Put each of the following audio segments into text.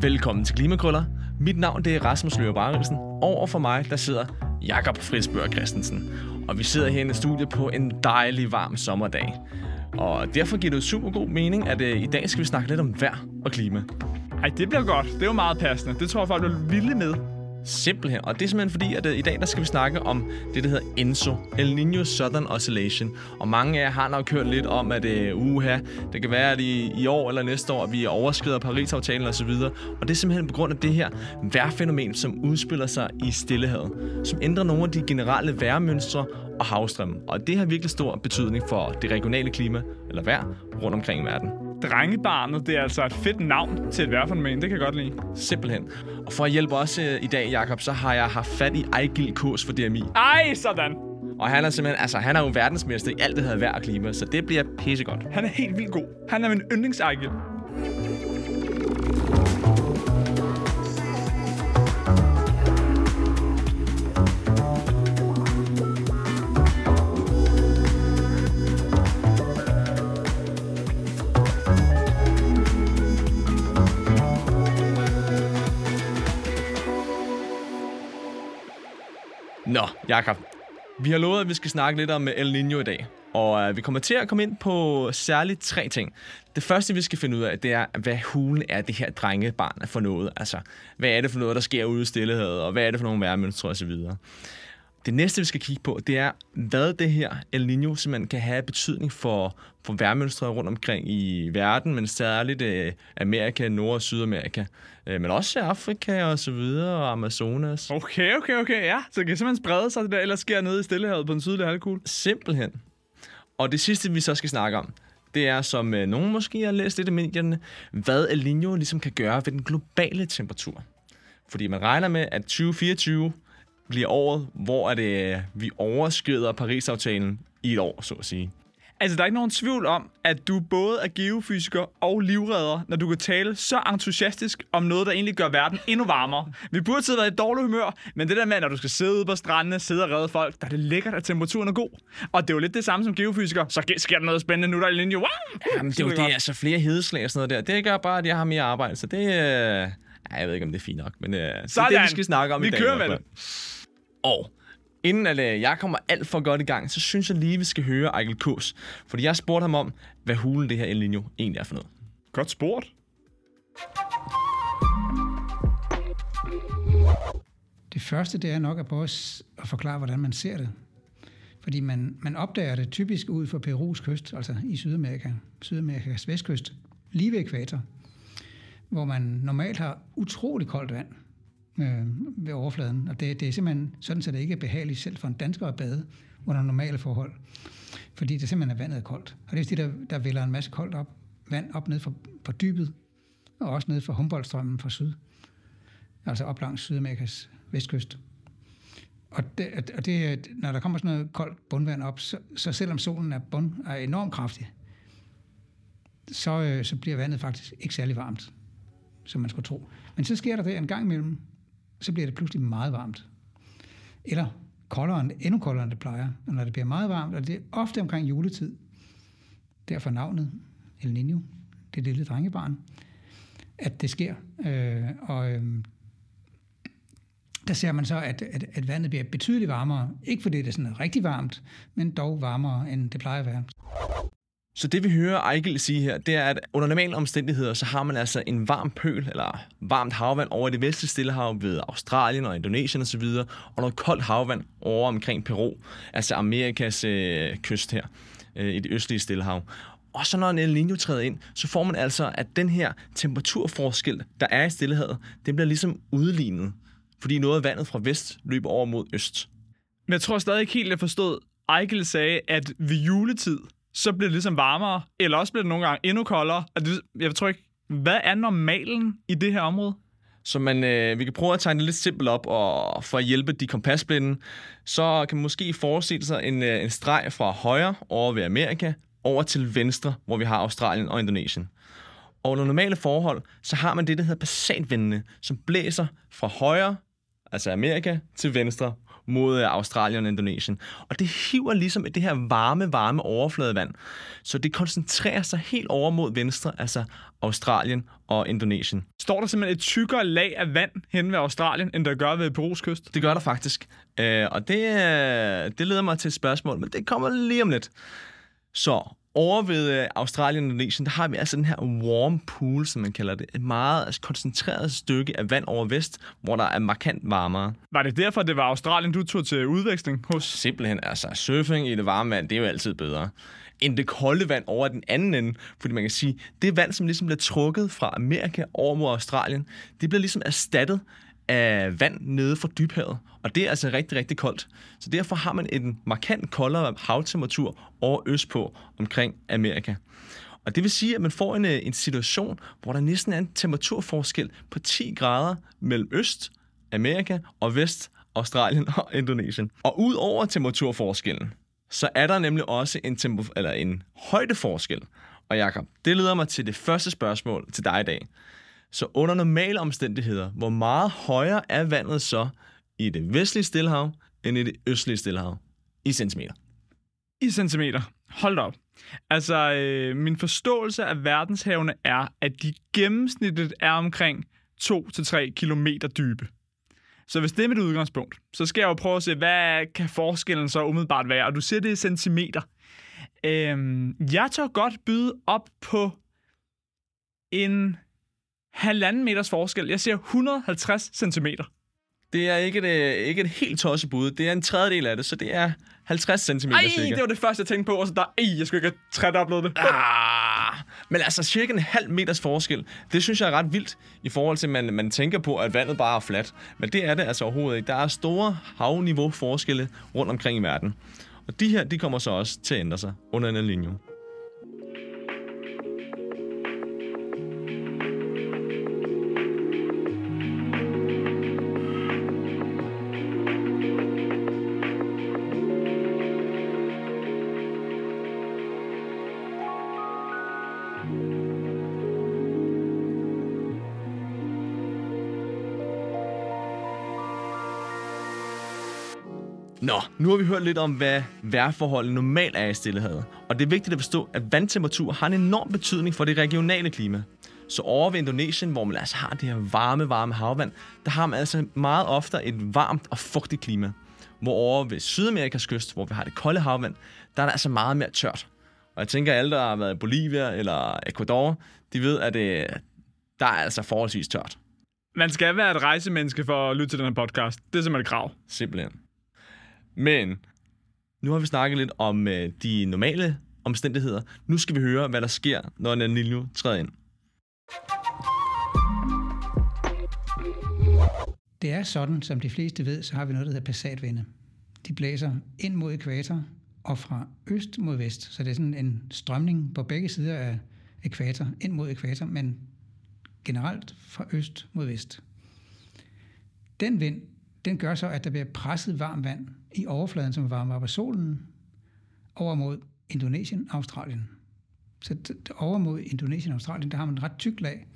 Velkommen til Klimakrøller. Mit navn det er Rasmus Løber Barilsen. Over for mig der sidder Jakob Fridsbørg Christensen. Og vi sidder her i studiet på en dejlig varm sommerdag. Og derfor giver det super god mening, at øh, i dag skal vi snakke lidt om vejr og klima. Ej, det bliver godt. Det er jo meget passende. Det tror jeg, folk er vilde med. Simpelthen. Og det er simpelthen fordi, at øh, i dag der skal vi snakke om det, der hedder ENSO, El Niño Southern Oscillation. Og mange af jer har nok hørt lidt om, at uh, uha, det kan være, at i, i år eller næste år, at vi overskrider Paris-aftalen osv. Og det er simpelthen på grund af det her vejrfænomen, som udspiller sig i Stillehavet, som ændrer nogle af de generelle vejrmønstre og havstrømme. Og det har virkelig stor betydning for det regionale klima, eller vejr, rundt omkring i verden. Drengebarnet, det er altså et fedt navn til et vejrfænomen. Det kan jeg godt lide. Simpelthen. Og for at hjælpe os øh, i dag, Jakob, så har jeg haft fat i Ejgil Kås for DMI. Ej, sådan. Og han er simpelthen, altså han er jo verdensmester i alt det her vejr og klima, så det bliver pissegodt. Han er helt vildt god. Han er min yndlingsejgel. Nå, Jakob. Vi har lovet, at vi skal snakke lidt om øh, El Niño i dag. Og øh, vi kommer til at komme ind på særligt tre ting. Det første, vi skal finde ud af, det er, hvad hulen er det her drengebarn for noget. Altså, hvad er det for noget, der sker ude i stillehavet, og hvad er det for nogle værmønstre osv. Det næste, vi skal kigge på, det er, hvad det her El Niño simpelthen kan have betydning for, for værmønstre rundt omkring i verden, men særligt øh, Amerika, Nord- og Sydamerika, øh, men også Afrika og så videre, og Amazonas. Okay, okay, okay, ja. Så det kan simpelthen sprede sig, det der ellers sker nede i Stillehavet på den sydlige halvkugle. Simpelthen. Og det sidste, vi så skal snakke om, det er, som øh, nogen måske har læst lidt i medierne, hvad El Niño ligesom kan gøre ved den globale temperatur. Fordi man regner med, at 2024 bliver året, hvor at, øh, vi overskrider Paris-aftalen i et år, så at sige. Altså, der er ikke nogen tvivl om, at du både er geofysiker og livredder, når du kan tale så entusiastisk om noget, der egentlig gør verden endnu varmere. Vi burde sidde være i dårlig humør, men det der med, når du skal sidde på strandene, sidde og redde folk, der er det lækkert, at temperaturen er god. Og det er jo lidt det samme som geofysiker. Så sker der noget spændende nu, der er linje. Wow! Jamen, det er jo det, altså flere hedeslag og sådan noget der. Det gør bare, at jeg har mere arbejde, så det... Øh... Ej, jeg ved ikke, om det er fint nok, men øh, det er det, vi skal snakke om vi i dag. kører med det. Og inden at, øh, jeg kommer alt for godt i gang, så synes jeg lige, vi skal høre Ejkel Kås. Fordi jeg spurgte ham om, hvad hulen det her El Niño egentlig er for noget. Godt spurgt. Det første, det er nok at prøve at forklare, hvordan man ser det. Fordi man, man opdager det typisk ud for Perus kyst, altså i Sydamerika, Sydamerikas vestkyst, lige ved ekvator, hvor man normalt har utrolig koldt vand øh, ved overfladen. Og det, det er simpelthen sådan, så det ikke er behageligt selv for en dansker at bade under normale forhold. Fordi det simpelthen er vandet er koldt. Og det er fordi, der, der vælger en masse koldt op, vand op ned fra, fra dybet, og også ned fra Humboldtstrømmen fra syd. Altså op langs Sydamerikas vestkyst. Og, det, og det, når der kommer sådan noget koldt bundvand op, så, så selvom solen er, bund, er enormt kraftig, så, øh, så bliver vandet faktisk ikke særlig varmt, som man skulle tro. Men så sker der det en gang imellem, så bliver det pludselig meget varmt. Eller koldere, end, endnu koldere, end det plejer. Og når det bliver meget varmt, og det er ofte omkring juletid, derfor navnet El Niño, det lille drengebarn, at det sker. Øh, og øh, der ser man så, at, at, at vandet bliver betydeligt varmere. Ikke fordi det er sådan rigtig varmt, men dog varmere, end det plejer at være. Så det vi hører Ejgil sige her, det er, at under normale omstændigheder, så har man altså en varm pøl, eller varmt havvand over det vestlige stillehav ved Australien og Indonesien osv., og, og noget koldt havvand over omkring Peru, altså Amerikas øh, kyst her, øh, i det østlige stillehav. Og så når en El Niño træder ind, så får man altså, at den her temperaturforskel, der er i stillehavet, den bliver ligesom udlignet, fordi noget af vandet fra vest løber over mod øst. Men jeg tror stadig ikke helt, jeg forstod. Ejgil sagde, at ved juletid, så bliver det ligesom varmere, eller også bliver det nogle gange endnu koldere. Det, ligesom- jeg tror ikke, hvad er normalen i det her område? Så man, øh, vi kan prøve at tegne det lidt simpelt op, og for at hjælpe de kompasblinde, så kan man måske forestille sig en, øh, en streg fra højre over ved Amerika, over til venstre, hvor vi har Australien og Indonesien. Og under normale forhold, så har man det, der hedder passatvindene, som blæser fra højre altså Amerika, til venstre mod øh, Australien og Indonesien. Og det hiver ligesom det her varme, varme overfladevand. Så det koncentrerer sig helt over mod venstre, altså Australien og Indonesien. Står der simpelthen et tykkere lag af vand hen ved Australien, end der gør ved Perus kyst? Det gør der faktisk. Øh, og det, øh, det leder mig til et spørgsmål, men det kommer lige om lidt. Så over ved øh, Australien og Indonesien, der har vi altså den her warm pool, som man kalder det. Et meget altså, koncentreret stykke af vand over vest, hvor der er markant varmere. Var det derfor, det var Australien, du tog til udveksling hos? Simpelthen, altså surfing i det varme vand, det er jo altid bedre end det kolde vand over den anden ende. Fordi man kan sige, det vand, som ligesom bliver trukket fra Amerika over mod Australien, det bliver ligesom erstattet af vand nede fra dybhavet. Og det er altså rigtig, rigtig koldt. Så derfor har man en markant koldere havtemperatur over øst på omkring Amerika. Og det vil sige, at man får en, øh, en situation, hvor der næsten er en temperaturforskel på 10 grader mellem øst, Amerika og vest, Australien og Indonesien. Og ud over temperaturforskellen, så er der nemlig også en, tempo, eller en højdeforskel. Og Jakob, det leder mig til det første spørgsmål til dig i dag. Så under normale omstændigheder, hvor meget højere er vandet så i det vestlige stillehav end i det østlige stillehav i centimeter? I centimeter. Hold op. Altså, øh, min forståelse af verdenshavene er, at de gennemsnitligt er omkring 2-3 km dybe. Så hvis det er mit udgangspunkt, så skal jeg jo prøve at se, hvad kan forskellen så umiddelbart være? Og du siger, det er centimeter. Øhm, jeg tør godt byde op på en halvanden meters forskel. Jeg siger 150 centimeter. Det er ikke et, øh, ikke et helt tosset bud. Det er en tredjedel af det, så det er 50 cm Ej, det var det første, jeg tænkte på. Og så der, ej, jeg skulle ikke have træt det. Ah, men altså cirka en halv meters forskel, det synes jeg er ret vildt i forhold til, at man, man tænker på, at vandet bare er fladt. Men det er det altså overhovedet ikke. Der er store havniveau forskelle rundt omkring i verden. Og de her, de kommer så også til at ændre sig under en linje. Nå, nu har vi hørt lidt om, hvad vejrforholdene normalt er i Stillehavet. Og det er vigtigt at forstå, at vandtemperatur har en enorm betydning for det regionale klima. Så over ved Indonesien, hvor man altså har det her varme, varme havvand, der har man altså meget ofte et varmt og fugtigt klima. Hvor over ved Sydamerikas kyst, hvor vi har det kolde havvand, der er der altså meget mere tørt. Og jeg tænker, at alle, der har været i Bolivia eller Ecuador, de ved, at det, der er altså forholdsvis tørt. Man skal være et rejsemenneske for at lytte til den her podcast. Det er simpelthen et krav. Simpelthen. Men nu har vi snakket lidt om øh, de normale omstændigheder. Nu skal vi høre, hvad der sker, når en Nino træder ind. Det er sådan, som de fleste ved, så har vi noget, der hedder passatvinde. De blæser ind mod ekvator og fra øst mod vest. Så det er sådan en strømning på begge sider af ekvator, ind mod ekvator, men generelt fra øst mod vest. Den vind, den gør så, at der bliver presset varmt vand i overfladen, som varmer op af solen, over mod Indonesien og Australien. Så over mod Indonesien og Australien, der har man et ret tykt lag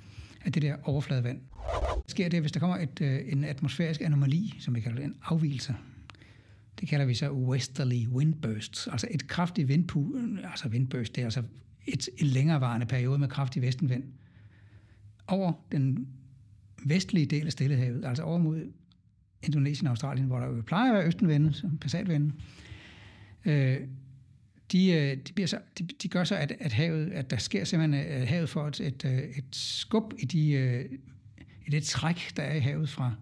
af det der overfladevand. Hvad sker det, hvis der kommer et, øh, en atmosfærisk anomali, som vi kalder det, en afvielse? Det kalder vi så westerly windbursts, altså et kraftigt vindpul, altså windburst, det er altså et, et længerevarende periode med kraftig vestenvind over den vestlige del af Stillehavet, altså over mod Indonesien og Australien, hvor der jo plejer at være østenvende, som passatvende, øh, de, øh, de, bliver så, de, de gør så, at, at, havet, at der sker simpelthen, øh, at havet får et, et, øh, et skub i, de, i det træk, der er i havet fra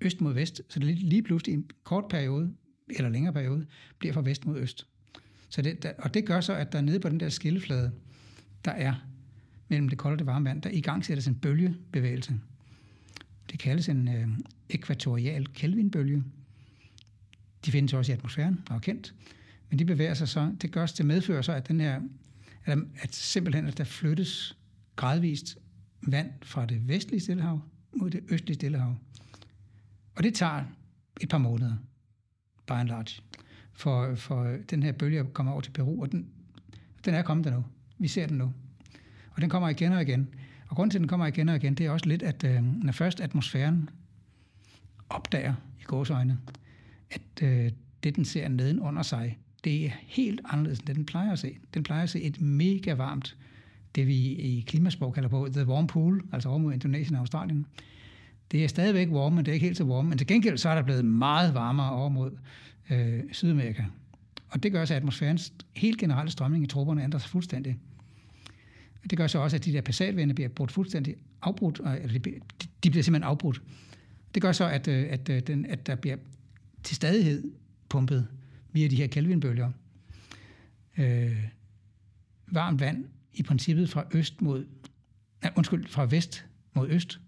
øst mod vest. Så det lige pludselig i en kort periode, eller længere periode, bliver fra vest mod øst. Så det, der, og det gør så, at der nede på den der skilleflade, der er mellem det kolde og det varme vand, der i gang sættes en bølgebevægelse. Det kaldes en øh, ekvatorial Kelvinbølge. De findes også i atmosfæren, og er kendt. Men de bevæger sig så, det gør det medfører så, at, den her, at, at simpelthen, at der flyttes gradvist vand fra det vestlige stillehav mod det østlige stillehav. Og det tager et par måneder, by and large, for, for den her bølge at komme over til Peru, og den, den er kommet der nu. Vi ser den nu. Og den kommer igen og igen. Og grunden til, at den kommer igen og igen, det er også lidt, at øh, når først atmosfæren opdager i gåsøjne, at øh, det, den ser nedenunder sig, det er helt anderledes, end det, den plejer at se. Den plejer at se et mega varmt, det vi i klimasprog kalder på The Warm Pool, altså over mod Indonesien og Australien. Det er stadigvæk warm, men det er ikke helt så warm. Men til gengæld så er der blevet meget varmere over mod øh, Sydamerika. Og det gør så, at atmosfærens helt generelle strømning i trupperne ændrer sig fuldstændig. Det gør så også, at de der passatvinde bliver brudt fuldstændig afbrudt, eller de, de bliver simpelthen afbrudt. Det gør så, at, øh, at, øh, den, at der bliver til stadighed pumpet via de her Kelvinbølger øh, varmt vand i princippet fra øst mod, nej, undskyld, fra vest mod øst.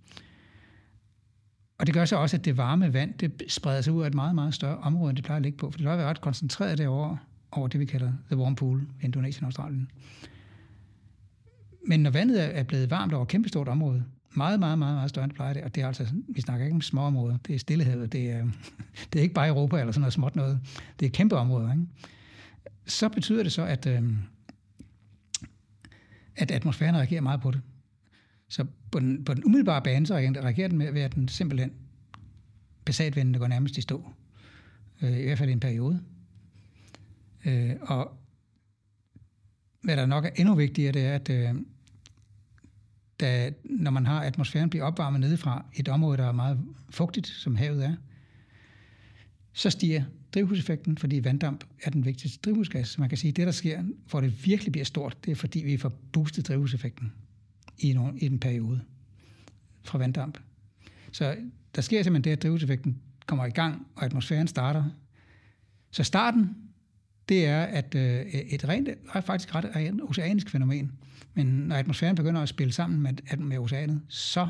Og det gør så også, at det varme vand, det spreder sig ud af et meget, meget større område, end det plejer at ligge på. For det plejer at være ret koncentreret derovre, over det, vi kalder The Warm Pool, Indonesien og Australien. Men når vandet er blevet varmt over et kæmpestort område, meget, meget, meget, meget større end plejer det, og det er altså, vi snakker ikke om små områder, det er stillehavet, det er, det er ikke bare Europa eller sådan noget småt noget, det er kæmpe områder, ikke? Så betyder det så, at, øh, at atmosfæren reagerer meget på det. Så på den, på den umiddelbare bane, så reagerer den med, ved at den simpelthen besatvendende går nærmest i stå. Øh, I hvert fald i en periode. Øh, og hvad der nok er endnu vigtigere, det er, at øh, da, når man har atmosfæren bliver opvarmet nedefra et område, der er meget fugtigt, som havet er, så stiger drivhuseffekten, fordi vanddamp er den vigtigste drivhusgas. Så man kan sige, at det, der sker, hvor det virkelig bliver stort, det er fordi, vi får boostet drivhuseffekten i, en, i en periode fra vanddamp. Så der sker simpelthen det, at drivhuseffekten kommer i gang, og atmosfæren starter. Så starten, det er at øh, et rent, faktisk ret rent oceanisk fænomen. Men når atmosfæren begynder at spille sammen med, med oceanet, så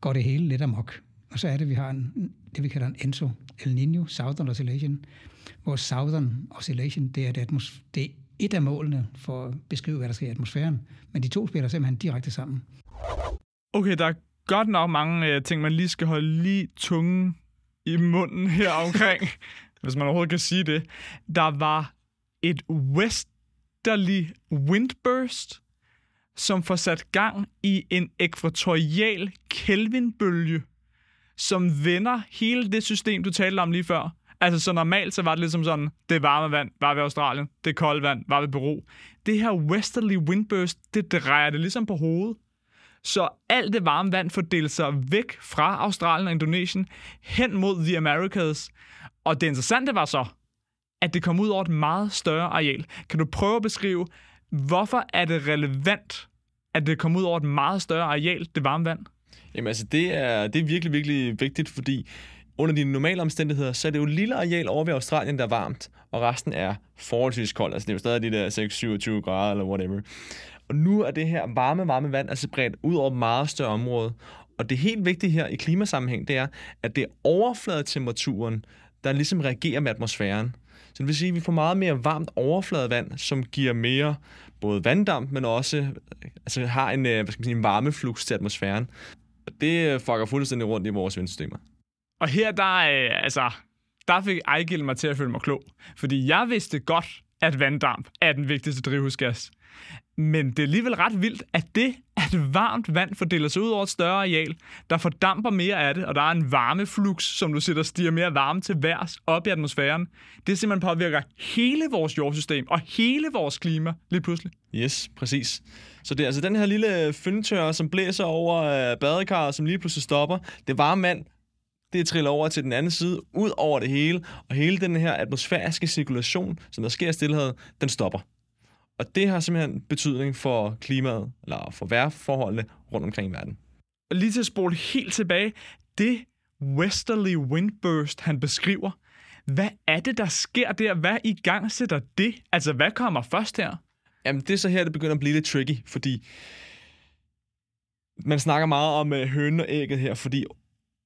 går det hele lidt amok. Og så er det, vi har en, det, vi kalder en ENSO, El Niño, Southern Oscillation, hvor Southern Oscillation, det er, det, atmos- det er et af målene for at beskrive, hvad der sker i atmosfæren. Men de to spiller simpelthen direkte sammen. Okay, der er godt nok mange uh, ting, man lige skal holde lige tungen i munden her omkring, hvis man overhovedet kan sige det. Der var et westerly windburst, som får sat gang i en ekvatorial Kelvinbølge, som vender hele det system, du talte om lige før. Altså, så normalt, så var det ligesom sådan, det varme vand var ved Australien, det kolde vand var ved Peru. Det her westerly windburst, det drejer det ligesom på hovedet. Så alt det varme vand fordeler sig væk fra Australien og Indonesien hen mod The Americas. Og det interessante var så, at det kom ud over et meget større areal. Kan du prøve at beskrive, hvorfor er det relevant, at det kom ud over et meget større areal, det varme vand? Jamen altså, det er, det er virkelig, virkelig vigtigt, fordi under de normale omstændigheder, så er det jo et lille areal over ved Australien, der er varmt, og resten er forholdsvis koldt. Altså det er jo stadig de der 6-27 grader eller whatever. Og nu er det her varme, varme vand altså bredt ud over et meget større område. Og det helt vigtige her i klimasammenhæng, det er, at det er overfladetemperaturen, der ligesom reagerer med atmosfæren. Så det vil sige, at vi får meget mere varmt overfladevand, som giver mere både vanddamp, men også altså, har en, øh, hvad skal man sige, en varmeflux til atmosfæren. Og det øh, fucker fuldstændig rundt i vores vindsystemer. Og her, der, øh, altså, der fik Ejgil mig til at føle mig klog. Fordi jeg vidste godt, at vanddamp er den vigtigste drivhusgas. Men det er alligevel ret vildt, at det, at varmt vand fordeler sig ud over et større areal, der fordamper mere af det, og der er en varmeflux, som du og stiger mere varme til værs op i atmosfæren, det simpelthen påvirker hele vores jordsystem og hele vores klima lige pludselig. Yes, præcis. Så det er altså den her lille fyndtør, som blæser over øh, badekarret, som lige pludselig stopper. Det varme vand, det triller over til den anden side, ud over det hele, og hele den her atmosfæriske cirkulation, som der sker i stillhed, den stopper. Og det har simpelthen betydning for klimaet, eller for vejrforholdene rundt omkring i verden. Og lige til at spole helt tilbage, det westerly windburst, han beskriver, hvad er det, der sker der? Hvad i gang sætter det? Altså, hvad kommer først her? Jamen, det er så her, det begynder at blive lidt tricky, fordi man snakker meget om øh, hønen og ægget her, fordi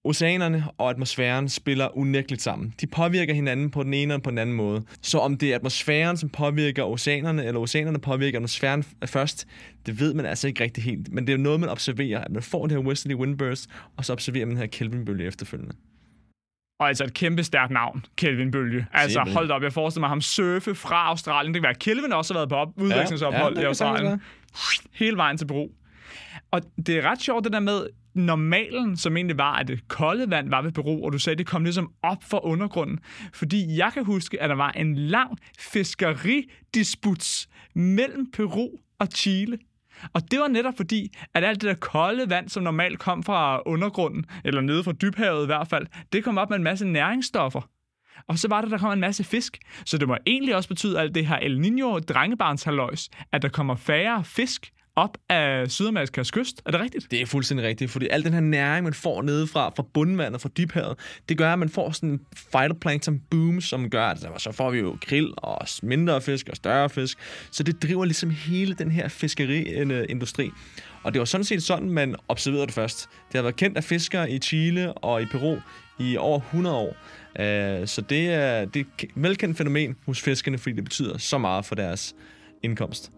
Oceanerne og atmosfæren spiller unægteligt sammen. De påvirker hinanden på den ene og på den anden måde. Så om det er atmosfæren, som påvirker oceanerne, eller oceanerne påvirker atmosfæren først, det ved man altså ikke rigtig helt. Men det er noget, man observerer, at man får det her westerly windburst, og så observerer man den her Kelvinbølge efterfølgende. Og altså et kæmpe stærkt navn, Kelvin Bølge. Altså Simpelthen. hold op, jeg forestiller mig ham surfe fra Australien. Det kan være, at Kelvin også har været på op- udvekslingsophold ja, i det kan Australien. Hele vejen til Peru. Og det er ret sjovt det der med, normalen, som egentlig var, at det kolde vand var ved Peru, og du sagde, at det kom ligesom op fra undergrunden. Fordi jeg kan huske, at der var en lang fiskeridisputs mellem Peru og Chile. Og det var netop fordi, at alt det der kolde vand, som normalt kom fra undergrunden, eller nede fra dybhavet i hvert fald, det kom op med en masse næringsstoffer. Og så var der, der kom en masse fisk. Så det må egentlig også betyde alt det her El Niño drengebarnshalløjs, at der kommer færre fisk op af Sydamerikas kyst. Er det rigtigt? Det er fuldstændig rigtigt, fordi al den her næring, man får nedefra, fra bundvandet, fra dybhavet, det gør, at man får sådan en phytoplankton boom, som gør, at så får vi jo krill og mindre fisk og større fisk. Så det driver ligesom hele den her fiskeriindustri. Og det var sådan set sådan, man observerede det først. Det har været kendt af fiskere i Chile og i Peru i over 100 år. Øh, så det er, det er et velkendt fænomen hos fiskerne, fordi det betyder så meget for deres indkomst.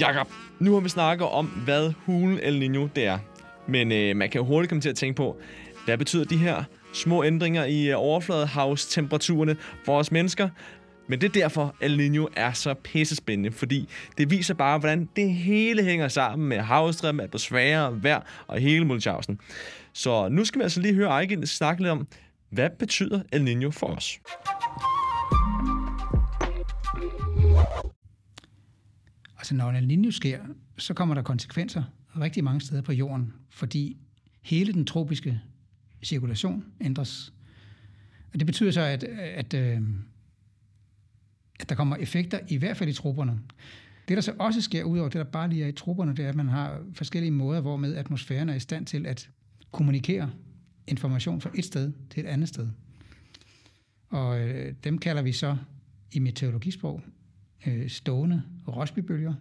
Jakob, nu har vi snakket om, hvad hulen El Niño det er. Men øh, man kan jo hurtigt komme til at tænke på, hvad betyder de her små ændringer i øh, overfladehavstemperaturerne for os mennesker? Men det er derfor, El Niño er så pissespændende, fordi det viser bare, hvordan det hele hænger sammen med havstrøm, atmosfære, vejr og hele Mulchausen. Så nu skal vi altså lige høre Ejgen snakke lidt om, hvad betyder El Niño for os? Altså når en linje sker, så kommer der konsekvenser rigtig mange steder på jorden, fordi hele den tropiske cirkulation ændres. Og det betyder så, at, at, øh, at der kommer effekter, i hvert fald i troberne. Det, der så også sker ud over det, der bare lige er i troberne, det er, at man har forskellige måder, hvormed atmosfæren er i stand til at kommunikere information fra et sted til et andet sted. Og øh, dem kalder vi så i meteorologisprog øh, stående Rossby-bølger.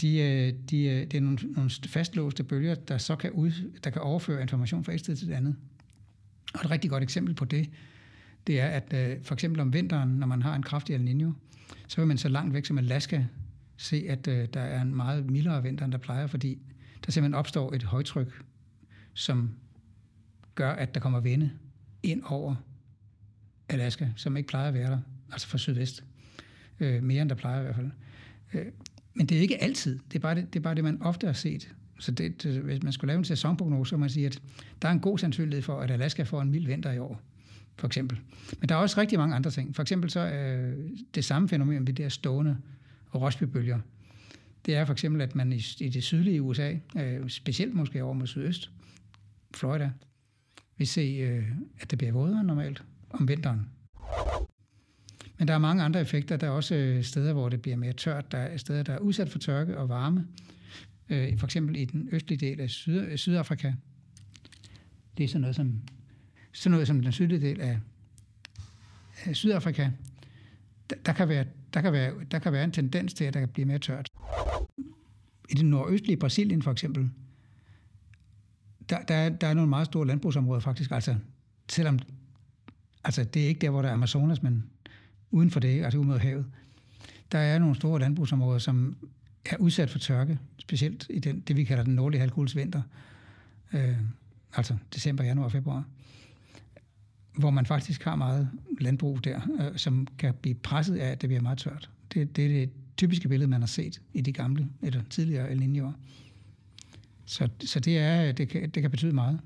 De, øh, de, øh, det er nogle, nogle fastlåste bølger, der så kan, ud, der kan overføre information fra et sted til et andet. Og et rigtig godt eksempel på det, det er, at øh, for eksempel om vinteren, når man har en kraftig El Niño, så vil man så langt væk som Alaska se, at øh, der er en meget mildere vinter, end der plejer, fordi der simpelthen opstår et højtryk, som gør, at der kommer vinde ind over Alaska, som ikke plejer at være der, altså fra sydvest øh, mere end der plejer i hvert fald. Øh, men det er ikke altid. Det er bare det, det, er bare det man ofte har set. Så det, det, hvis man skulle lave en sæsonprognose, så må man sige, at der er en god sandsynlighed for, at Alaska får en mild vinter i år, for eksempel. Men der er også rigtig mange andre ting. For eksempel så øh, det samme fænomen med de der stående og rosbybølger. Det er for eksempel, at man i, i det sydlige USA, øh, specielt måske over mod sydøst, Florida, vil se, øh, at det bliver vådere normalt om vinteren. Men der er mange andre effekter. Der er også øh, steder, hvor det bliver mere tørt. Der er steder, der er udsat for tørke og varme. Øh, for eksempel i den østlige del af Syd- øh, Sydafrika. Det er sådan noget som, sådan noget som den sydlige del af, af Sydafrika. Der, der, kan være, der, kan være, der kan være en tendens til, at der kan blive mere tørt. I det nordøstlige Brasilien for eksempel, der, der, er, der er nogle meget store landbrugsområder faktisk. Altså, selvom altså, det er ikke der, hvor der er Amazonas, men uden for det, altså ud mod havet, der er nogle store landbrugsområder, som er udsat for tørke, specielt i den, det, vi kalder den nordlige halvkugles vinter, øh, altså december, januar og februar, hvor man faktisk har meget landbrug der, øh, som kan blive presset af, at det bliver meget tørt. Det, det er det typiske billede, man har set i de gamle, eller tidligere El Niño. Så, så det, er, det, kan, det kan betyde meget.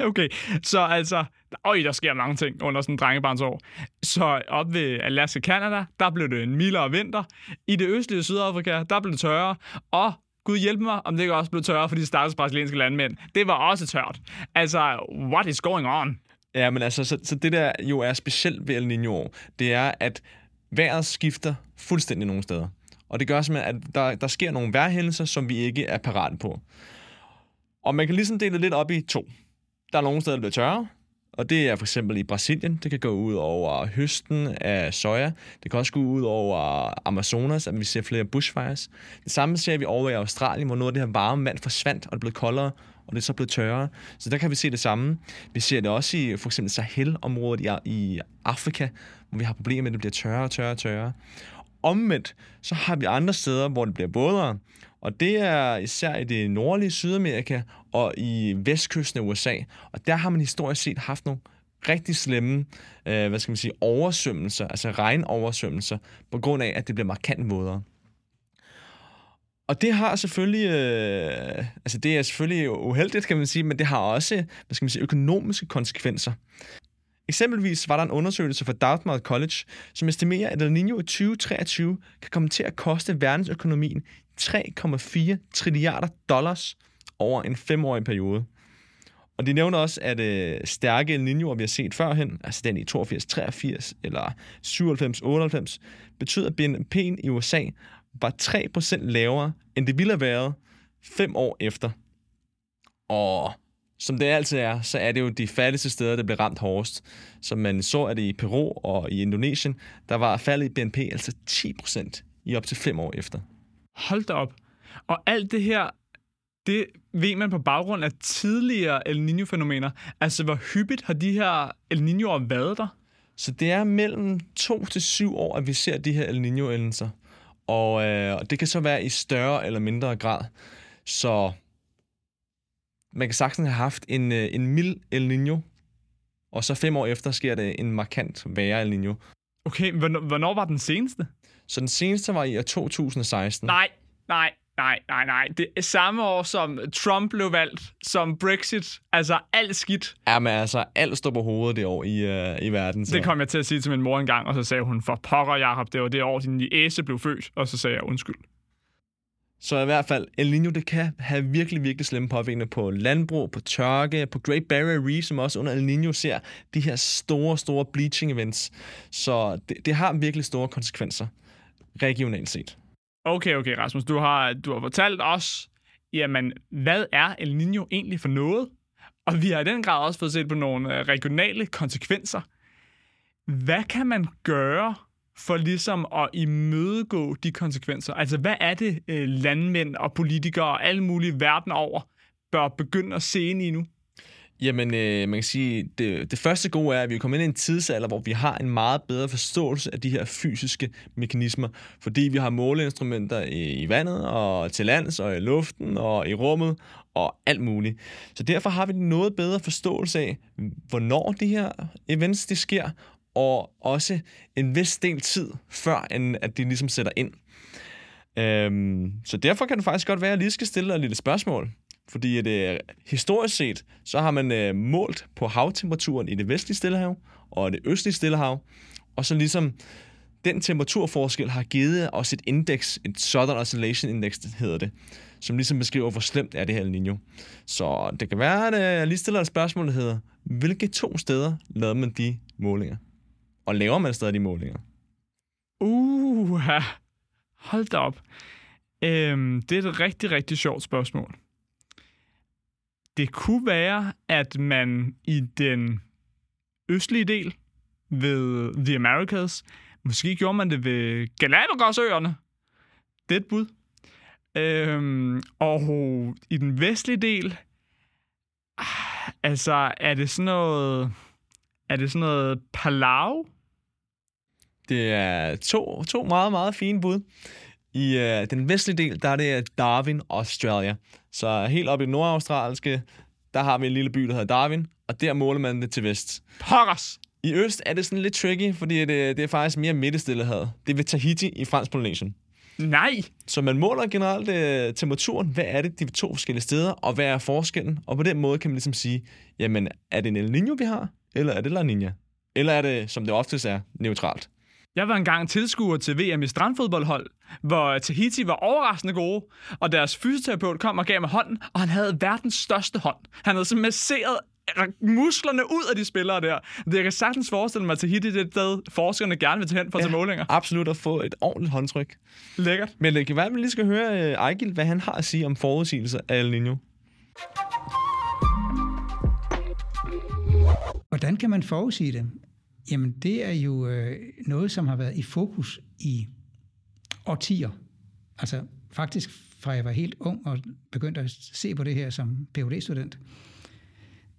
Okay, så altså, øj, der sker mange ting under sådan en drengebarnsår. Så op ved Alaska, Canada, der blev det en mildere vinter. I det østlige Sydafrika, der blev det tørre. Og Gud hjælpe mig, om det ikke også blev tørre for de stakkels brasilianske landmænd. Det var også tørt. Altså, what is going on? Ja, men altså, så, så det der jo er specielt ved El Niño, det er, at vejret skifter fuldstændig nogle steder. Og det gør simpelthen, at der, der sker nogle vejrhændelser, som vi ikke er parat på. Og man kan ligesom dele det lidt op i to. Der er nogle steder, der bliver tørre, og det er for eksempel i Brasilien. Det kan gå ud over høsten af soja. Det kan også gå ud over Amazonas, at vi ser flere bushfires. Det samme ser vi over i Australien, hvor noget af det her varme vand forsvandt, og det blev koldere. og det er så blevet tørrere. Så der kan vi se det samme. Vi ser det også i for eksempel Sahel-området i, i Afrika, hvor vi har problemer med, at det bliver tørrere og tørrere og tørrere. Omvendt, så har vi andre steder, hvor det bliver vådere, og det er især i det nordlige Sydamerika og i vestkysten af USA. Og der har man historisk set haft nogle rigtig slemme, øh, hvad skal man sige, oversvømmelser, altså regnoversvømmelser, på grund af, at det bliver markant vådere. Og det har selvfølgelig, øh, altså det er selvfølgelig uheldigt, kan man sige, men det har også, hvad skal man sige, økonomiske konsekvenser. Eksempelvis var der en undersøgelse fra Dartmouth College, som estimerer, at El Niño i 2023 kan komme til at koste verdensøkonomien 3,4 trilliarder dollars over en femårig periode. Og de nævner også, at øh, stærke El Niño'er, vi har set førhen, altså den i 82-83 eller 97-98, betyder, at BNP'en i USA var 3% lavere, end det ville have været fem år efter. Og som det altid er, så er det jo de fattigste steder, der bliver ramt hårdest. Som man så, at det i Peru og i Indonesien, der var faldet i BNP altså 10% i op til fem år efter. Hold da op. Og alt det her, det ved man på baggrund af tidligere El Niño-fænomener. Altså, hvor hyppigt har de her El Niño'er været der? Så det er mellem to til syv år, at vi ser de her El Niño-endelser. Og øh, det kan så være i større eller mindre grad. Så man kan sagtens have haft en, øh, en mild El Niño, og så fem år efter sker det en markant værre El Niño. Okay, hvornår, hvornår var den seneste? Så den seneste var i år 2016. Nej, nej, nej, nej, nej. Det er samme år, som Trump blev valgt, som Brexit. Altså, alt skidt. Ja, men altså, alt står på hovedet det år i, øh, i verden. Så. Det kom jeg til at sige til min mor engang, og så sagde hun, for pokker, Jacob, det var det år, din æse blev født. Og så sagde jeg, undskyld. Så i hvert fald, El Niño, det kan have virkelig, virkelig slemme påvirkninger på landbrug, på tørke, på Great Barrier Reef, som også under El Niño ser de her store, store bleaching events. Så det, det har virkelig store konsekvenser regionalt set. Okay, okay, Rasmus, du har, du har fortalt os, jamen, hvad er El Niño egentlig for noget? Og vi har i den grad også fået set på nogle øh, regionale konsekvenser. Hvad kan man gøre for ligesom at imødegå de konsekvenser? Altså, hvad er det, øh, landmænd og politikere og alle mulige verden over bør begynde at se ind i nu? Jamen, øh, man kan sige, det, det første gode er, at vi er kommet ind i en tidsalder, hvor vi har en meget bedre forståelse af de her fysiske mekanismer, fordi vi har måleinstrumenter i, i vandet, og til lands, og i luften, og i rummet, og alt muligt. Så derfor har vi en noget bedre forståelse af, hvornår de her events de sker, og også en vis del tid, før end at de ligesom sætter ind. Øhm, så derfor kan det faktisk godt være, at jeg lige skal stille dig et lille spørgsmål. Fordi at, øh, historisk set, så har man øh, målt på havtemperaturen i det vestlige Stillehav og det østlige Stillehav, og så ligesom den temperaturforskel har givet os et indeks, et Southern Oscillation Index hedder det, som ligesom beskriver, hvor slemt er det her El Niño. Så det kan være, at øh, jeg lige stiller et spørgsmål, der hedder, hvilke to steder lavede man de målinger? Og laver man stadig de målinger? Uh, hold da op. Øhm, det er et rigtig, rigtig sjovt spørgsmål. Det kunne være, at man i den østlige del ved The Americas, måske gjorde man det ved Galapagosøerne. Det er et bud. Øhm, og i den vestlige del, ah, altså er det sådan noget, er det sådan noget Palau? Det er to, to meget, meget fine bud. I øh, den vestlige del, der er det Darwin, Australia. Så helt oppe i det nordaustralske, der har vi en lille by, der hedder Darwin, og der måler man det til vest. Pokkers! I øst er det sådan lidt tricky, fordi det, det er faktisk mere midtestillehed. Det er ved Tahiti i fransk Polynesien. Nej! Så man måler generelt øh, temperaturen. Hvad er det de to forskellige steder, og hvad er forskellen? Og på den måde kan man ligesom sige, jamen, er det en El Niño, vi har, eller er det La Niña? Eller er det, som det oftest er, neutralt? Jeg var engang tilskuer til VM i strandfodboldhold, hvor Tahiti var overraskende gode, og deres fysioterapeut kom og gav mig hånden, og han havde verdens største hånd. Han havde simpelthen masseret musklerne ud af de spillere der. Det jeg kan sagtens forestille mig, at Tahiti det er et sted, forskerne gerne vil tage hen for at tage målinger. Absolut at få et ordentligt håndtryk. Lækkert. Men det kan være, at vi lige skal høre uh, Ejgil, hvad han har at sige om forudsigelser af El Niño. Hvordan kan man forudsige det? Jamen, det er jo øh, noget, som har været i fokus i årtier. Altså, faktisk fra jeg var helt ung og begyndte at se på det her som phd student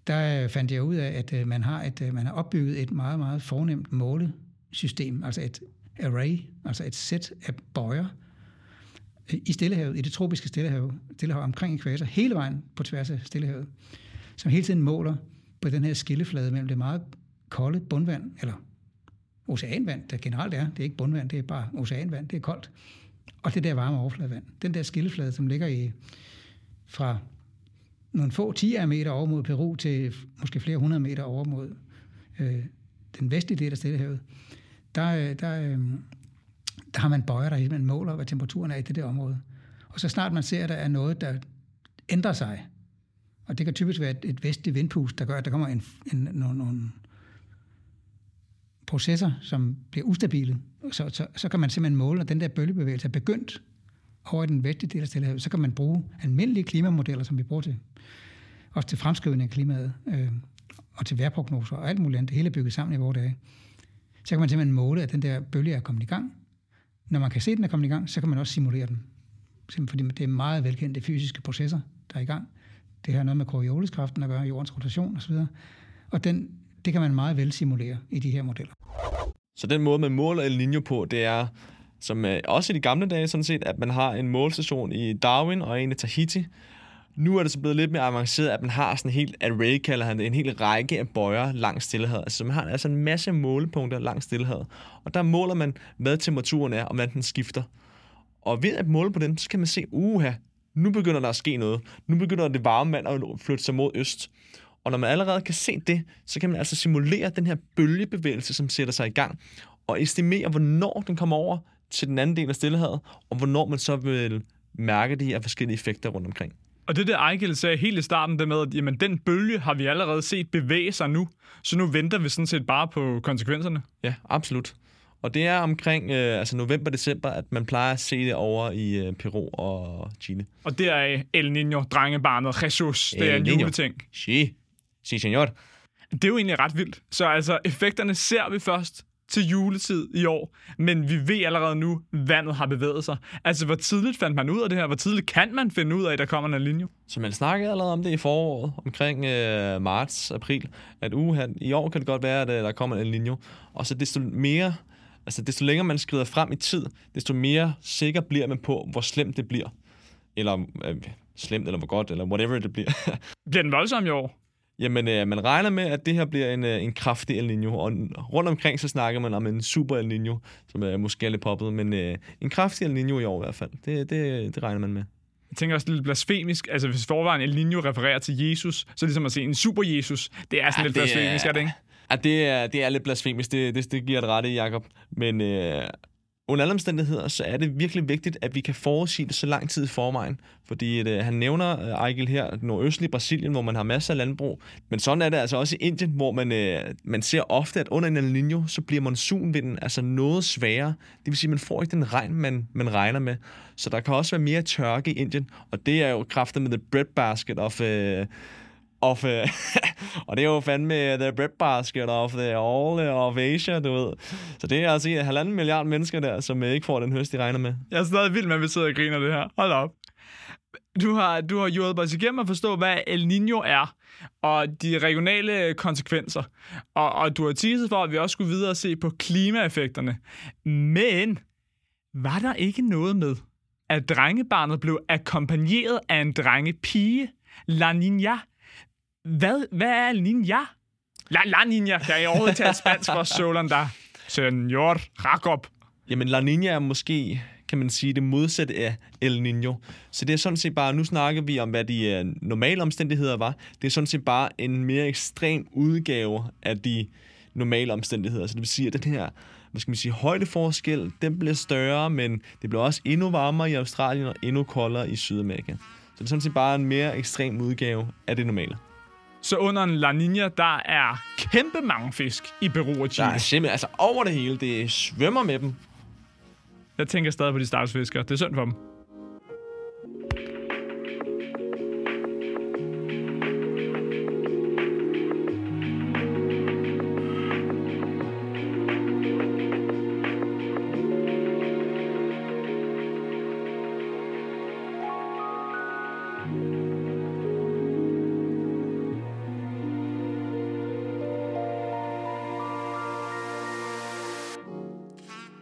der øh, fandt jeg ud af, at øh, man har, et, øh, man har opbygget et meget, meget fornemt målesystem, altså et array, altså et sæt af bøjer øh, i Stillehavet, i det tropiske Stillehav, Stillehav omkring ekvator, hele vejen på tværs af Stillehavet, som hele tiden måler på den her skilleflade mellem det meget kolde bundvand, eller oceanvand, der generelt er. Det er ikke bundvand, det er bare oceanvand, det er koldt. Og det der varme overfladevand. Den der skilleflade, som ligger i fra nogle få 10 meter over mod Peru til måske flere hundrede meter over mod øh, den vestlige del af Stillehavet, der, øh, der, øh, der har man bøjer, der man måler, hvad temperaturen er i det der område. Og så snart man ser, at der er noget, der ændrer sig, og det kan typisk være et, et vestligt vindpust, der gør, at der kommer en, en, nogle, nogle processer, som bliver ustabile, så, så, så kan man simpelthen måle, at den der bølgebevægelse er begyndt over i den vestlige del af Stillehavet, så kan man bruge almindelige klimamodeller, som vi bruger til, også til fremskrivning af klimaet, øh, og til vejrprognoser og alt muligt andet. Det hele er bygget sammen i vores dage. Så kan man simpelthen måle, at den der bølge er kommet i gang. Når man kan se, at den er kommet i gang, så kan man også simulere den. Simpelthen fordi det er meget velkendte fysiske processer, der er i gang. Det har noget med Corioliskraften at gøre, jordens rotation osv. Og den, det kan man meget vel simulere i de her modeller. Så den måde, man måler El Niño på, det er som øh, også i de gamle dage sådan set, at man har en målstation i Darwin og en i Tahiti. Nu er det så blevet lidt mere avanceret, at man har sådan en helt array, kalder han det, en hel række af bøjer langs Stillehavet. Altså man har altså en masse målepunkter langs Stillehavet. Og der måler man, hvad temperaturen er, og hvordan den skifter. Og ved at måle på dem, så kan man se, uha, nu begynder der at ske noget. Nu begynder det varme vand at flytte sig mod øst. Og når man allerede kan se det, så kan man altså simulere den her bølgebevægelse, som sætter sig i gang, og estimere, hvornår den kommer over til den anden del af Stillehavet, og hvornår man så vil mærke de her forskellige effekter rundt omkring. Og det der Ejgil sagde helt i starten, det med, at jamen, den bølge har vi allerede set bevæge sig nu, så nu venter vi sådan set bare på konsekvenserne. Ja, absolut. Og det er omkring øh, altså november-december, at man plejer at se det over i øh, Peru og Chile. Og det er El Niño, drengebarnet Jesus. Det er en juleting. Sí, sí, señor. Det er jo egentlig ret vildt. Så altså, effekterne ser vi først til juletid i år, men vi ved allerede nu, vandet har bevæget sig. Altså, hvor tidligt fandt man ud af det her? Hvor tidligt kan man finde ud af, at der kommer en linje? Så man snakkede allerede om det i foråret, omkring øh, marts, april, at uge i år kan det godt være, at øh, der kommer en linje. Og så desto mere, altså desto længere man skrider frem i tid, desto mere sikker bliver man på, hvor slemt det bliver. Eller øh, slemt, eller hvor godt, eller whatever det bliver. bliver den voldsom i år? Jamen, øh, man regner med, at det her bliver en, øh, en kraftig El Niño, og rundt omkring så snakker man om en super El Niño, som er måske lidt poppet, men øh, en kraftig El Niño i år i hvert fald. Det, det, det regner man med. Jeg tænker også lidt blasfemisk. Altså, hvis forvejen El Niño refererer til Jesus, så er det ligesom at se en super Jesus. Det er sådan ja, lidt blasfemisk, er, er det ikke? Ja, det er, det er lidt blasfemisk. Det, det, det giver et rette i, Jacob. Men øh, under alle omstændigheder, så er det virkelig vigtigt, at vi kan forudsige det så lang tid i forvejen. Fordi at, øh, han nævner, øh, uh, Ejgil her, nordøstlig Brasilien, hvor man har masser af landbrug. Men sådan er det altså også i Indien, hvor man, øh, man ser ofte, at under en El Niño, så bliver monsunvinden altså noget sværere. Det vil sige, at man får ikke den regn, man, man regner med. Så der kan også være mere tørke i Indien. Og det er jo kraftet med the breadbasket of... Øh, of, uh, og det er jo fandme øh, the breadbasket of the all øh, of Asia, du ved. Så det er altså en halvanden milliard mennesker der, som ikke får den høst, de regner med. Jeg er stadig vild med, at vi sidder og griner det her. Hold op. Du har, du har hjulpet os igennem at forstå, hvad El Niño er, og de regionale konsekvenser. Og, og du har teaset for, at vi også skulle videre og se på klimaeffekterne. Men var der ikke noget med, at drengebarnet blev akkompagneret af en drengepige, La Niña, hvad, hvad er Ninja? La, la Ninja. Kan jeg overhovedet tale spansk for Solan der? Senor Jacob. Jamen, La Niña er måske, kan man sige, det modsatte af El Niño. Så det er sådan set bare, nu snakker vi om, hvad de uh, normale omstændigheder var. Det er sådan set bare en mere ekstrem udgave af de normale omstændigheder. Så det vil sige, at den her hvad skal man sige, højdeforskel, den bliver større, men det bliver også endnu varmere i Australien og endnu koldere i Sydamerika. Så det er sådan set bare en mere ekstrem udgave af det normale. Så under en La Nina, der er kæmpe mange fisk i Peru og Chile. Der er simpelthen, altså over det hele, det svømmer med dem. Jeg tænker stadig på de starsfiskere. Det er synd for dem.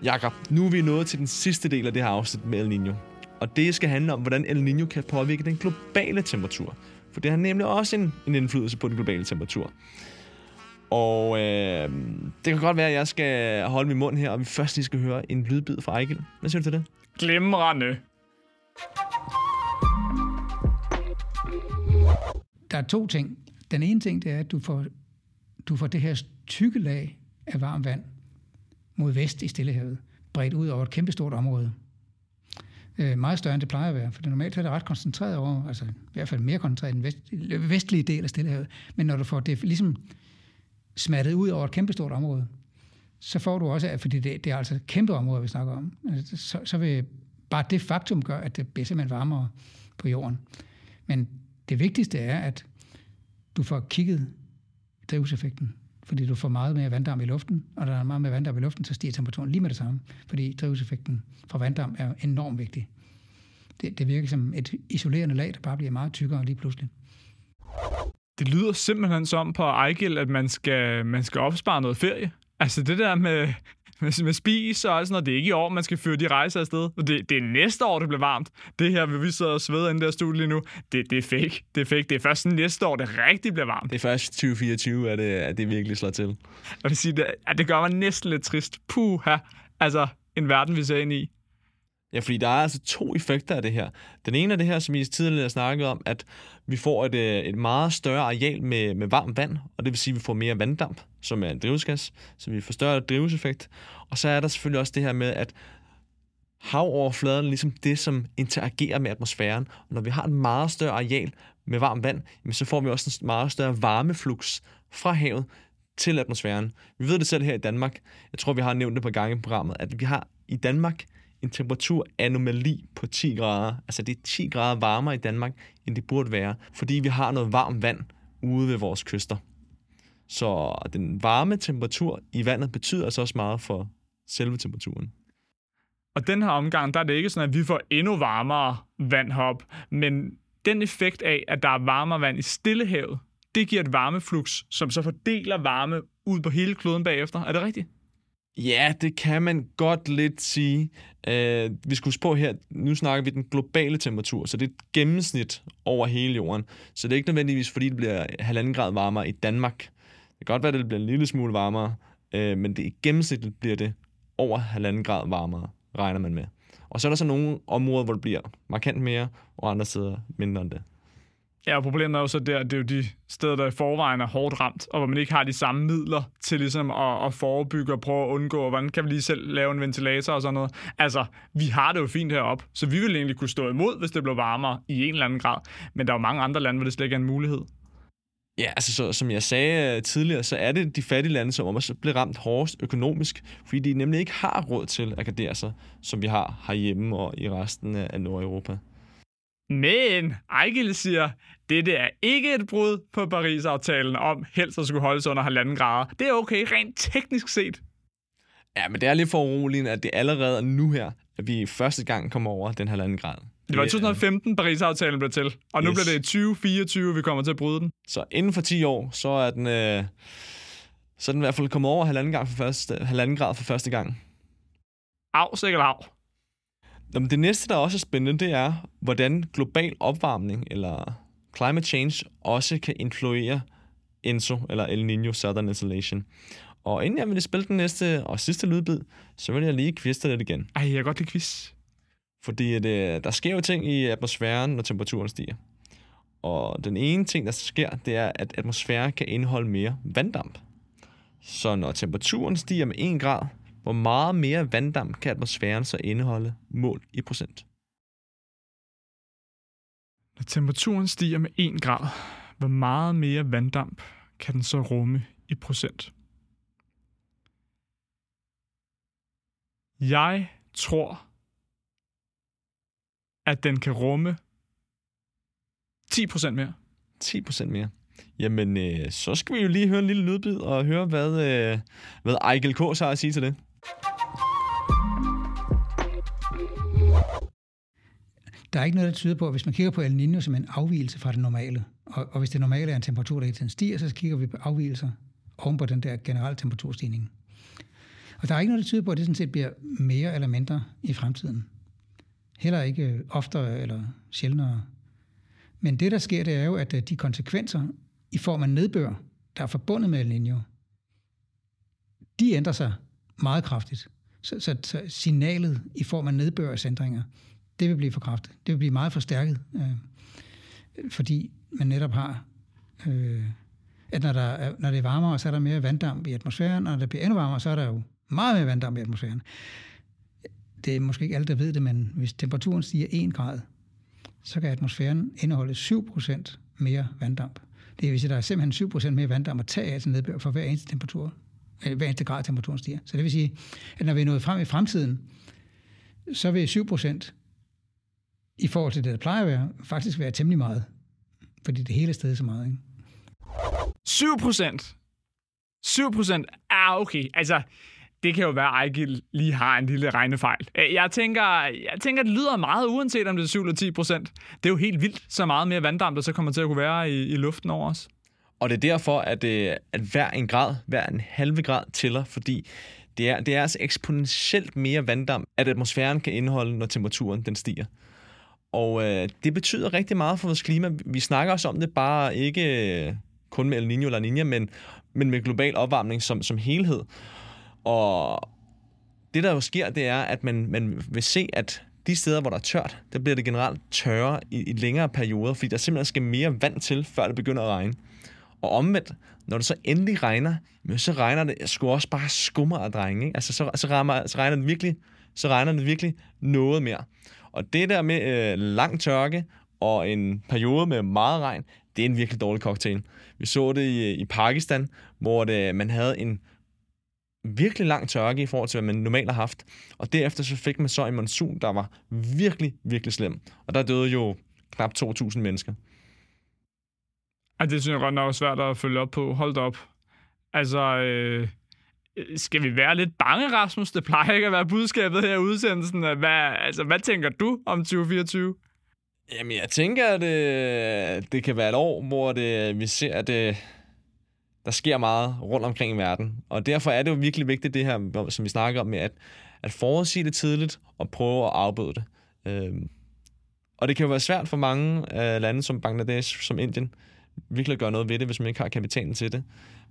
Jakob, nu er vi nået til den sidste del af det her afsnit med El Niño. Og det skal handle om, hvordan El Niño kan påvirke den globale temperatur. For det har nemlig også en, en indflydelse på den globale temperatur. Og øh, det kan godt være, at jeg skal holde min mund her, og vi først lige skal høre en lydbid fra Ejgil. Hvad siger du til det? Glimrende. Der er to ting. Den ene ting, det er, at du får, du får det her tykke lag af varmt vand mod vest i Stillehavet, bredt ud over et kæmpestort område. Øh, meget større, end det plejer at være, for det normalt er det ret koncentreret over, altså i hvert fald mere koncentreret i den vest, øh, vestlige del af Stillehavet. Men når du får det ligesom smattet ud over et kæmpestort område, så får du også, fordi det, det er altså et kæmpe område, vi snakker om, altså, så, så vil bare det faktum gøre, at det bliver simpelthen varmere på jorden. Men det vigtigste er, at du får kigget drivhuseffekten, fordi du får meget mere vanddamp i luften, og når der er meget mere vanddamp i luften, så stiger temperaturen lige med det samme, fordi drivhuseffekten fra vanddamp er enormt vigtig. Det, det virker som et isolerende lag, der bare bliver meget tykkere lige pludselig. Det lyder simpelthen som på Ejgil, at man skal, man skal opspare noget ferie. Altså det der med, med, med spis og sådan noget, det er ikke i år, man skal føre de rejser afsted. Det, det er næste år, det bliver varmt. Det her, vi sidder og sveder inde der studie lige nu, det, det er fake. Det er fake. Det er først næste år, det rigtig bliver varmt. Det er først 2024, at det, at det virkelig slår til. Det, siger, det, at det gør mig næsten lidt trist. Puha. Altså, en verden, vi ser ind i. Ja, fordi der er altså to effekter af det her. Den ene er det her, som I tidligere har snakket om, at vi får et, øh, et meget større areal med, med varmt vand, og det vil sige, at vi får mere vanddamp, som er en drivhusgas, så vi får større drivhuseffekt. Og så er der selvfølgelig også det her med, at havoverfladen er ligesom det, som interagerer med atmosfæren. Og når vi har et meget større areal med varmt vand, jamen så får vi også en meget større varmeflux fra havet til atmosfæren. Vi ved det selv her i Danmark. Jeg tror, vi har nævnt det på gange i programmet, at vi har i Danmark en temperaturanomali på 10 grader. Altså det er 10 grader varmere i Danmark, end det burde være, fordi vi har noget varmt vand ude ved vores kyster. Så den varme temperatur i vandet betyder altså også meget for selve temperaturen. Og den her omgang, der er det ikke sådan, at vi får endnu varmere vand herop, men den effekt af, at der er varmere vand i Stillehavet, det giver et varmeflux, som så fordeler varme ud på hele kloden bagefter. Er det rigtigt? Ja, det kan man godt lidt sige. Uh, vi skulle spå her, nu snakker vi den globale temperatur, så det er et gennemsnit over hele jorden. Så det er ikke nødvendigvis, fordi det bliver halvanden grad varmere i Danmark. Det kan godt være, at det bliver en lille smule varmere, uh, men det i gennemsnit bliver det over halvanden grad varmere, regner man med. Og så er der så nogle områder, hvor det bliver markant mere, og andre steder mindre end det. Ja, og problemet er jo så der, at det er jo de steder, der i forvejen er hårdt ramt, og hvor man ikke har de samme midler til ligesom at, at forebygge og prøve at undgå, og hvordan kan vi lige selv lave en ventilator og sådan noget. Altså, vi har det jo fint heroppe, så vi ville egentlig kunne stå imod, hvis det blev varmere i en eller anden grad. Men der er jo mange andre lande, hvor det slet ikke er en mulighed. Ja, altså så, som jeg sagde øh, tidligere, så er det de fattige lande, som også bliver ramt hårdest økonomisk, fordi de nemlig ikke har råd til at gardere sig, som vi har herhjemme og i resten af Nordeuropa. Men Ejgil siger, det er ikke et brud på Paris-aftalen om helst at skulle holde sig under halvanden grader. Det er okay, rent teknisk set. Ja, men det er lidt for uroligende, at det allerede er nu her, at vi første gang kommer over den halvanden grad. Det var i 2015, Paris-aftalen blev til, og nu yes. bliver det i 2024, vi kommer til at bryde den. Så inden for 10 år, så er den, øh, så er den i hvert fald kommet over halvanden, gang for første, halvanden grad for første gang. Av, sikkert af. Jamen, det næste, der også er spændende, det er, hvordan global opvarmning eller climate change også kan influere ENSO, eller El Niño Southern Insolation. Og inden jeg vil spille den næste og sidste lydbid, så vil jeg lige kviste lidt igen. Ej, jeg kan godt lide quiz. Fordi at, øh, der sker jo ting i atmosfæren, når temperaturen stiger. Og den ene ting, der sker, det er, at atmosfæren kan indeholde mere vanddamp. Så når temperaturen stiger med 1 grad, hvor meget mere vanddamp kan atmosfæren så indeholde mål i procent? Når temperaturen stiger med 1 grad, hvor meget mere vanddamp kan den så rumme i procent? Jeg tror, at den kan rumme 10% mere. 10% mere. Jamen, øh, så skal vi jo lige høre en lille lydbid og høre, hvad, øh, hvad Ejgel K. så har at sige til det. Der er ikke noget, der tyder på, at hvis man kigger på El Niño som en afvielse fra det normale, og, og hvis det normale er en temperatur, der hele tiden stiger, så kigger vi på afvielser oven på den der generelle temperaturstigning. Og der er ikke noget, der tyder på, at det sådan set bliver mere eller mindre i fremtiden. Heller ikke oftere eller sjældnere. Men det, der sker, det er jo, at øh, de konsekvenser i form af nedbør, der er forbundet med El Niño, de ændrer sig meget kraftigt. Så, så, så signalet i form af nedbørsændringer, det vil blive for kraftigt. Det vil blive meget forstærket, øh, fordi man netop har, øh, at når, der er, når det er varmere, så er der mere vanddamp i atmosfæren, og når det bliver endnu varmere, så er der jo meget mere vanddamp i atmosfæren. Det er måske ikke alle, der ved det, men hvis temperaturen stiger 1 grad, så kan atmosfæren indeholde 7% mere vanddamp. Det vil sige, at der er simpelthen 7% mere vanddamp at tage af til nedbør for hver eneste temperatur, Øh, hver eneste grad temperaturen stiger. Så det vil sige, at når vi er nået frem i fremtiden, så vil 7% i forhold til det, der plejer at være, faktisk være temmelig meget. Fordi det hele er stedet så meget. Ikke? 7 procent. 7 procent. Ah, okay. Altså, det kan jo være, at Ejgil lige har en lille regnefejl. Øh, jeg tænker, jeg tænker, det lyder meget, uanset om det er 7 eller 10 procent. Det er jo helt vildt, så meget mere vanddamp, der så kommer til at kunne være i, i luften over os. Og det er derfor, at, øh, at hver en grad, hver en halve grad tæller, fordi det er, det er altså eksponentielt mere vanddamp, at atmosfæren kan indeholde, når temperaturen den stiger. Og øh, det betyder rigtig meget for vores klima. Vi snakker også om det bare ikke øh, kun med El Niño eller Niña, men, men med global opvarmning som, som helhed. Og det, der jo sker, det er, at man, man vil se, at de steder, hvor der er tørt, der bliver det generelt tørre i, i længere perioder, fordi der simpelthen skal mere vand til, før det begynder at regne. Og omvendt, når det så endelig regner, så regner det sgu også bare skummer af drenge. Ikke? Altså, så, så, rammer, så, regner det virkelig, så regner det virkelig noget mere. Og det der med øh, lang tørke og en periode med meget regn, det er en virkelig dårlig cocktail. Vi så det i, i Pakistan, hvor det, man havde en virkelig lang tørke i forhold til, hvad man normalt har haft. Og derefter så fik man så en monsun, der var virkelig, virkelig slem. Og der døde jo knap 2.000 mennesker. Ja, det synes jeg godt nok er svært at følge op på. Hold da op. Altså, øh, skal vi være lidt bange, Rasmus? Det plejer ikke at være budskabet her i udsendelsen. Hvad, altså, hvad tænker du om 2024? Jamen, jeg tænker, at øh, det kan være et år, hvor det, øh, vi ser, at det, der sker meget rundt omkring i verden. Og derfor er det jo virkelig vigtigt, det her, som vi snakker om, med at, at forudsige det tidligt og prøve at afbøde det. Øh, og det kan jo være svært for mange øh, lande som Bangladesh, som Indien, virkelig gøre noget ved det, hvis man ikke har kapitalen til det.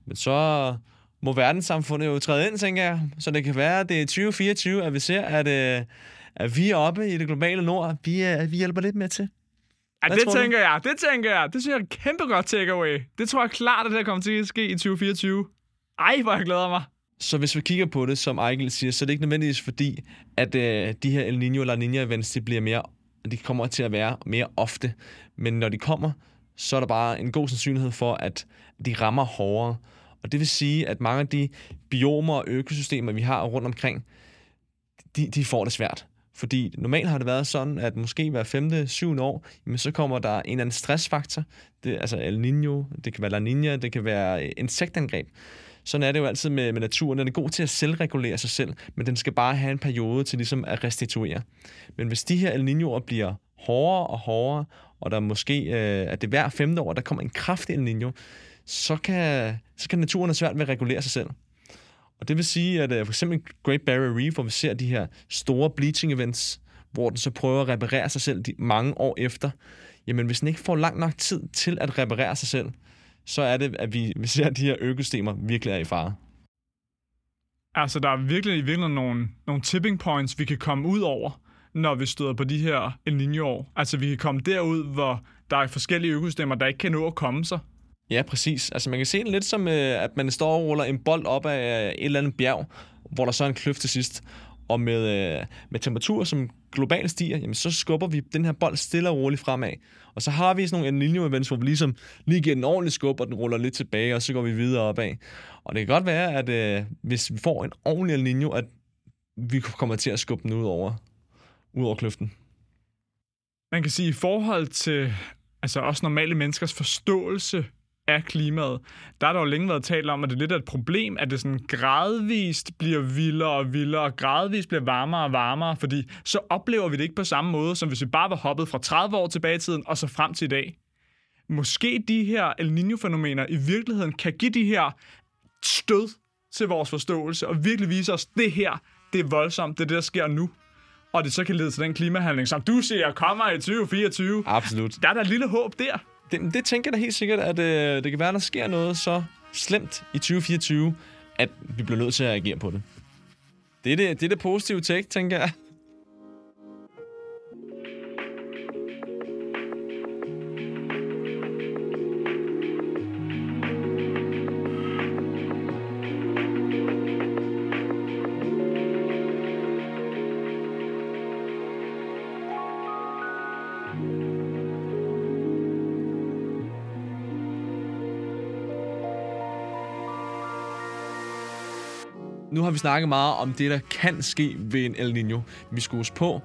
Men så må verdenssamfundet jo træde ind, tænker jeg. Så det kan være, at det er 2024, at vi ser, at, øh, at vi er oppe i det globale nord. Vi, øh, vi hjælper lidt med til. Ja, det tror du? tænker jeg. Det tænker jeg. Det synes jeg er et kæmpe godt takeaway. Det tror jeg klart, at det her kommer til at ske i 2024. Ej, hvor jeg glæder mig. Så hvis vi kigger på det, som Ejgil siger, så er det ikke nødvendigvis fordi, at øh, de her El Niño eller Niña events, de bliver mere, de kommer til at være mere ofte. Men når de kommer, så er der bare en god sandsynlighed for, at de rammer hårdere. Og det vil sige, at mange af de biomer og økosystemer, vi har rundt omkring, de, de får det svært. Fordi normalt har det været sådan, at måske hver femte, syvende år, jamen så kommer der en eller anden stressfaktor. Det, altså El Niño, det kan være La Niña, det kan være øh, insektangreb. Sådan er det jo altid med, med naturen. Den er god til at selvregulere sig selv, men den skal bare have en periode til ligesom at restituere. Men hvis de her El Niñoer bliver hårdere og hårdere, og der måske, øh, at det hver femte år, der kommer en kraftig El Niño, så kan, så kan naturen have svært ved at regulere sig selv. Og det vil sige, at øh, for eksempel Great Barrier Reef, hvor vi ser de her store bleaching events, hvor den så prøver at reparere sig selv de mange år efter, jamen hvis den ikke får lang nok tid til at reparere sig selv, så er det, at vi, vi ser, at de her økosystemer virkelig er i fare. Altså, der er virkelig, i nogle, nogle tipping points, vi kan komme ud over, når vi støder på de her El Niño-år. Altså, vi kan komme derud, hvor der er forskellige økosystemer, der ikke kan nå at komme sig. Ja, præcis. Altså man kan se det lidt som, øh, at man står og ruller en bold op af øh, et eller andet bjerg, hvor der så er en kløft til sidst. Og med, øh, med temperaturer, som globalt stiger, jamen, så skubber vi den her bold stille og roligt fremad. Og så har vi sådan nogle El Niño-events, hvor vi ligesom lige giver den ordentlig skub, og den ruller lidt tilbage, og så går vi videre opad. Og det kan godt være, at øh, hvis vi får en ordentlig El Niño, at vi kommer til at skubbe den ud over, ud over kløften. Man kan sige, i forhold til altså også normale menneskers forståelse af klimaet, der har der jo længe været talt om, at det er lidt af et problem, at det sådan gradvist bliver vildere og vildere, og gradvist bliver varmere og varmere, fordi så oplever vi det ikke på samme måde, som hvis vi bare var hoppet fra 30 år tilbage i tiden, og så frem til i dag. Måske de her El Niño-fænomener i virkeligheden kan give de her stød til vores forståelse og virkelig vise os, det her, det er voldsomt, det er det, der sker nu. Og det så kan lede til den klimahandling, som du siger kommer i 2024. Absolut. Der er der et lille håb der. Det, det tænker jeg da helt sikkert, at øh, det kan være, at der sker noget så slemt i 2024, at vi bliver nødt til at agere på det. Det er det, det, er det positive take, tænker jeg. Nu har vi snakket meget om det, der kan ske ved en El Niño. Vi skulle huske på,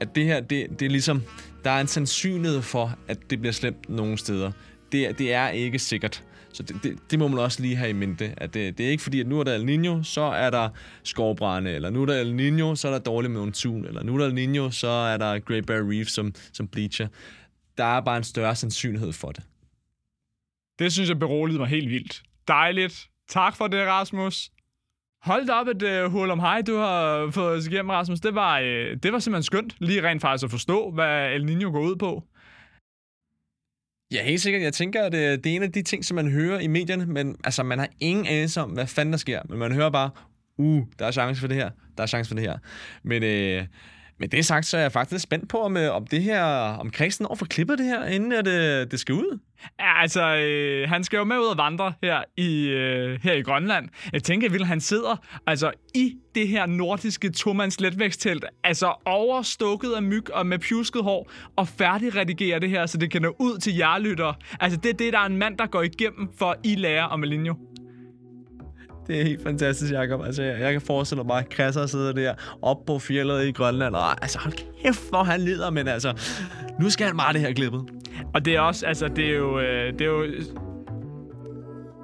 at det her, det, det er ligesom, der er en sandsynlighed for, at det bliver slemt nogle steder. Det, det er ikke sikkert. Så det, det, det må man også lige have i mente. At det, det er ikke fordi, at nu er der El Niño, så er der skovbrænde, eller nu er der El Niño, så er der dårlig monsun, eller nu er der El Niño, så er der Great Barrier Reef som, som bleacher. Der er bare en større sandsynlighed for det. Det synes jeg beroligede mig helt vildt. Dejligt. Tak for det, Rasmus. Hold da op et uh, øh, hul om hej, du har fået os igennem, Rasmus. Det var, uh, det var simpelthen skønt, lige rent faktisk at forstå, hvad El Niño går ud på. Ja, helt sikkert. Jeg tænker, at øh, det er en af de ting, som man hører i medierne, men altså, man har ingen anelse om, hvad fanden der sker. Men man hører bare, uh, der er chance for det her, der er chance for det her. Men øh, med det sagt, så er jeg faktisk spændt på, om, øh, om det her, om Christian over for klippet det her, inden at, øh, det skal ud. Ja, altså, øh, han skal jo med ud og vandre her i, øh, her i Grønland. Jeg tænker, vil han sidder altså i det her nordiske tomands letvæksttelt, altså overstukket af myg og med pjusket hår, og færdigredigere det her, så det kan nå ud til jer. Altså, det er det, der er en mand, der går igennem, for I lærer om Alinjo. Det er helt fantastisk, Jacob. Altså, jeg, jeg kan forestille mig bare, Krasser sidder der op på fjellet i Grønland, og altså, hold kæft, hvor han lider, men altså, nu skal han bare det her klippet. Og det er også, altså, det er jo, øh, det er jo,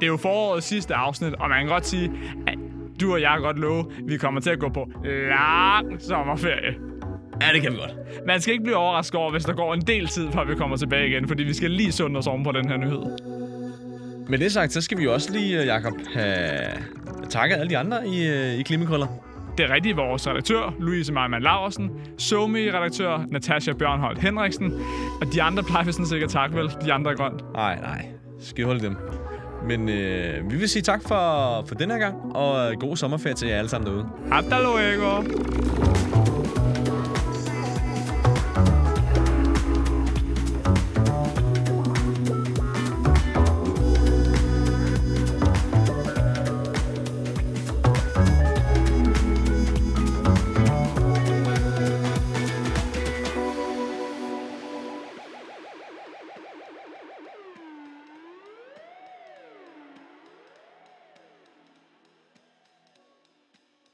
det er jo forårets sidste afsnit, og man kan godt sige, at du og jeg kan godt love, at vi kommer til at gå på lang sommerferie. Ja, det kan vi godt. Man skal ikke blive overrasket over, hvis der går en del tid, før vi kommer tilbage igen, fordi vi skal lige sunde os oven på den her nyhed. Med det sagt, så skal vi jo også lige, Jacob, have takket alle de andre i, øh, i Klimakrøller. Det er rigtigt vores redaktør, Louise Marman Laversen, Somi-redaktør, Natasha Bjørnholdt Henriksen, og de andre plejer vi sådan sikkert tak vel, de andre er grønt. Nej, nej. Skal holde dem. Men øh, vi vil sige tak for, for den her gang, og god sommerferie til jer alle sammen derude. Hasta luego!